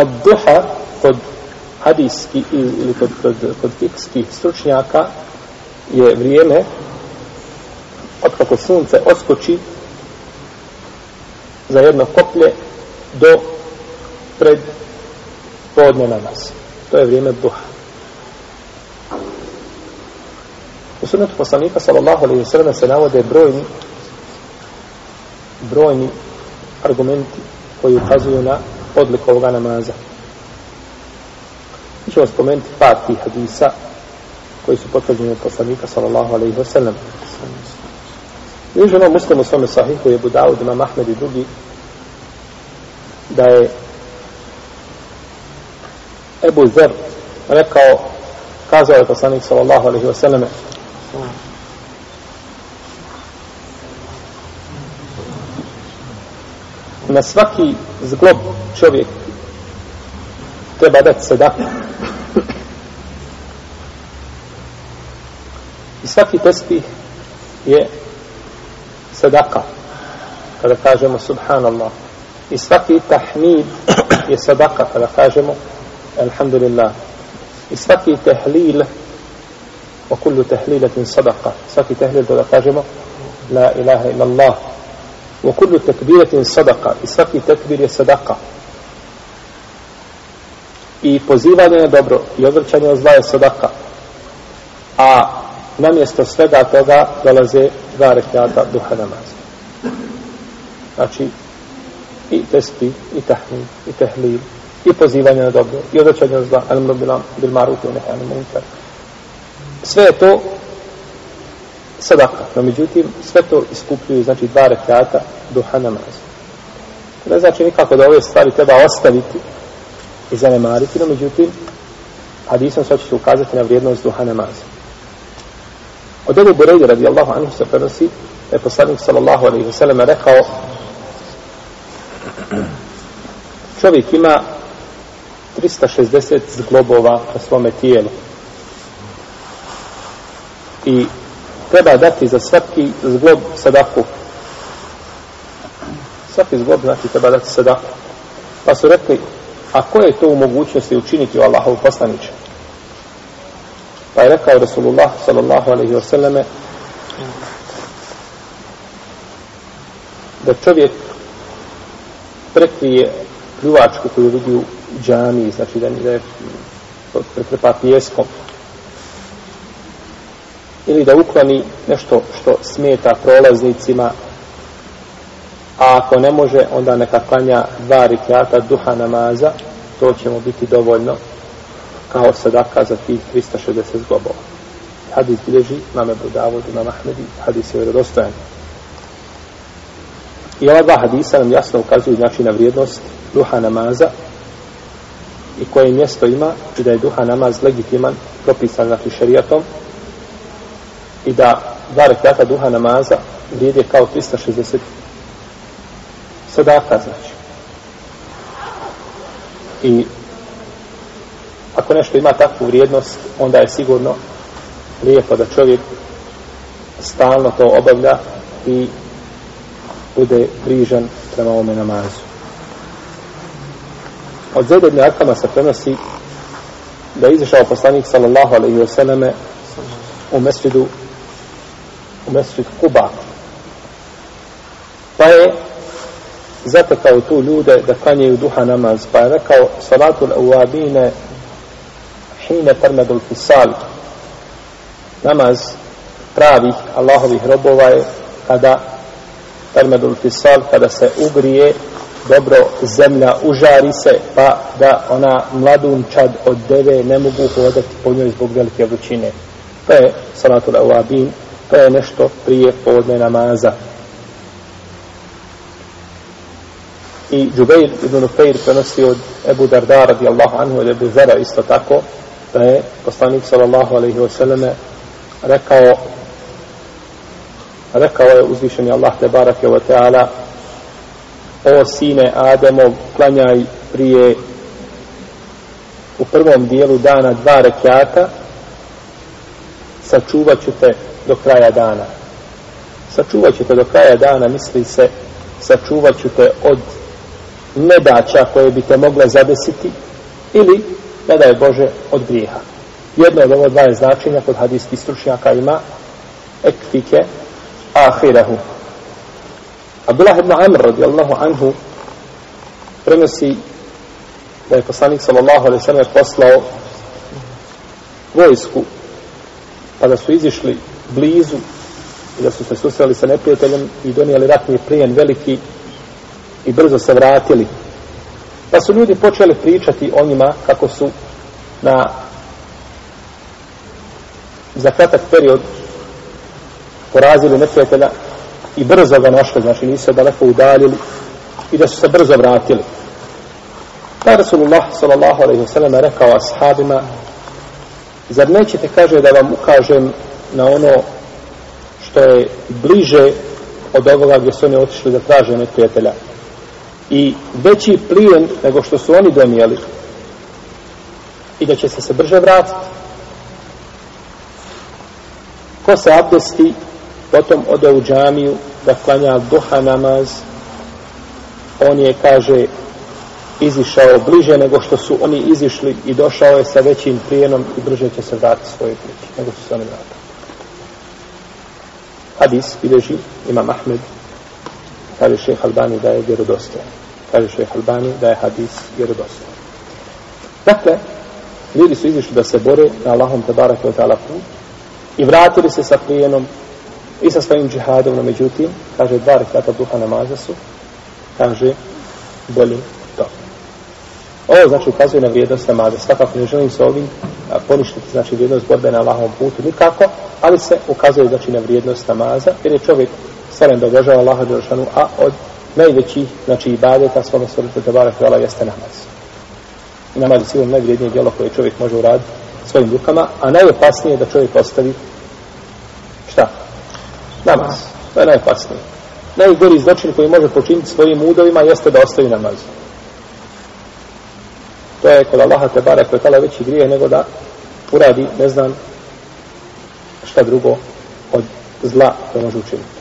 Ad duha kod hadijski ili kod, kod, kod fikskih stručnjaka je vrijeme od kako sunce oskoči za jedno koplje do pred podne nas To je vrijeme duha. U sunnetu poslanika sallallahu alaihi sallam se navode brojni brojni argumenti koji ukazuju na odliku ovoga namaza. Mi ćemo spomenuti par tih hadisa koji su potvrđeni od poslanika sallallahu alaihi wa sallam. Još ono muslim u svome sahihu je Budavud, Imam Ahmed i drugi da je Ebu Zer rekao kazao je poslanik sallallahu alaihi wa sallam na svaki zglob čovjek treba dati sadaku. I svaki tespih je sadaka. Kada kažemo subhanallah. I svaki tahmid je sadaka. Kada kažemo alhamdulillah. I svaki tehlil wa kullu tehlilatin sadaka. Svaki tehlil kada kažemo la ilaha illallah. وكل Wa kullu tekbiratin sadaka. I svaki tekbir je sadaka i pozivanje na dobro i odvrćanje od zla je sadaka. A namjesto svega toga dolaze dva rekata duha namaza. Znači, i testi, i tahmin, i tehlil, i pozivanje na dobro, i odvrćanje od zla, alimno bil maruti, i nehani munkar. Sve je to sadaka. No, međutim, sve to iskupljuju, znači, dva rekata duha namaza. Ne znači nikako da ove stvari treba ostaviti, i zanemariti, no međutim, hadisom se će ukazati na vrijednost duha namaza. Od Ebu Bureyde radijallahu anhu se prenosi da je poslanik sallallahu alaihi wa sallam rekao čovjek ima 360 zglobova na svome tijelu i treba dati za svaki zglob sadaku. Svaki zglob znači treba dati sadaku. Pa su rekli A ko je to u mogućnosti učiniti u Allahov poslaniče? Pa je rekao Rasulullah sallallahu alaihi wa sallame da čovjek prekrije pljuvačku koju vidi u džami, znači da, da je prekrepa pjeskom ili da ukloni nešto što smeta prolaznicima a ako ne može, onda neka klanja dva rikjata duha namaza, to će mu biti dovoljno kao sadaka za tih 360 zglobova. Hadis bilježi, mame Budavod, imam Ahmedi, hadis je vjerodostojan. I ova dva hadisa nam jasno ukazuju znači na vrijednost duha namaza i koje mjesto ima i da je duha namaz legitiman, propisan znači šarijatom i da dva rekata duha namaza vrijede kao 360 sadaka znači. I ako nešto ima takvu vrijednost, onda je sigurno lijepo da čovjek stalno to obavlja i bude prižan prema ovome namazu. Od Zedebne Arkama se prenosi da je izašao poslanik sallallahu alaihi wa sallame u mesjidu u mesjid Kuba. Pa je zatekao tu ljude da klanjaju duha namaz, pa je rekao salatu l-awabine hine termedul fisal namaz pravih Allahovih robova je kada termedul fisal kada se ugrije dobro zemlja užari se pa da ona mladunčad od deve ne mogu hodati po njoj zbog velike vrućine to je salatu l-awabin to je nešto prije podne namaza. I Džubeir ibn Ufeir prenosi od Ebu Darda radijallahu anhu od Ebu Zara isto tako da je poslanik sallallahu alaihi wasallam rekao rekao je uzvišeni Allah te barake wa ta'ala o sine Ademov klanjaj prije u prvom dijelu dana dva rekiata sačuvat ću te do kraja dana sačuvat ću te do kraja dana misli se sačuvat ću te od nedaća koje bi te mogle zadesiti ili, ne daj Bože, od grijeha. Jedno od ovo dva je značenja kod hadijskih stručnjaka ima ekfike ahirahu. Abdullah ibn Amr radijallahu anhu prenosi da je poslanik sallallahu alaihi sallam poslao vojsku pa da su izišli blizu i da su se susreli sa neprijateljem i donijeli ratni plijen veliki i brzo se vratili. Pa su ljudi počeli pričati o njima kako su na za kratak period porazili neprijatelja i brzo ga našli, znači nisu se daleko udaljili i da su se brzo vratili. Pa Rasulullah sallallahu alaihi wa sallam rekao ashabima zar nećete kaže da vam ukažem na ono što je bliže od ovoga gdje su oni otišli da traže neprijatelja? I veći plijen nego što su oni donijeli. I da će se se brže vratiti. Ko se abdesti potom ode u džamiju da klanja duha namaz. On je kaže izišao bliže nego što su oni izišli i došao je sa većim prijenom i brže će se vratiti svoje kući nego su se oni vratili hadis bileži imam Ahmed. Kaže šeha Albani da je vjerodostojan. Kaže šeha Albani da je hadis vjerodostojan. Dakle ljudi su izišli da se bore na Allahom te barak od ta'ala put i vratili se sa prijenom i sa svojim džihadom no međutim kaže dva rekata duha namaza su kaže bolje ovo znači ukazuje na vrijednost namaza. Svakako ne želim se ovim poništiti znači vrijednost borbe na Allahovom putu nikako ali se ukazuje znači na vrijednost namaza jer je čovjek stvoren da obožava Allaha Đelšanu a od najvećih znači ibadeta svome stvorite Tebara Hvala jeste namaz. I namaz je sigurno najvrijednije djelo koje čovjek može uraditi svojim rukama a najopasnije je da čovjek ostavi šta? namaz. To je najopasnije. Najgori zločin koji može počiniti svojim udovima jeste da ostavi namaz to je kod Allaha Tebara koje je tala veći grije nego da uradi, ne znam, šta drugo od zla da može učiniti.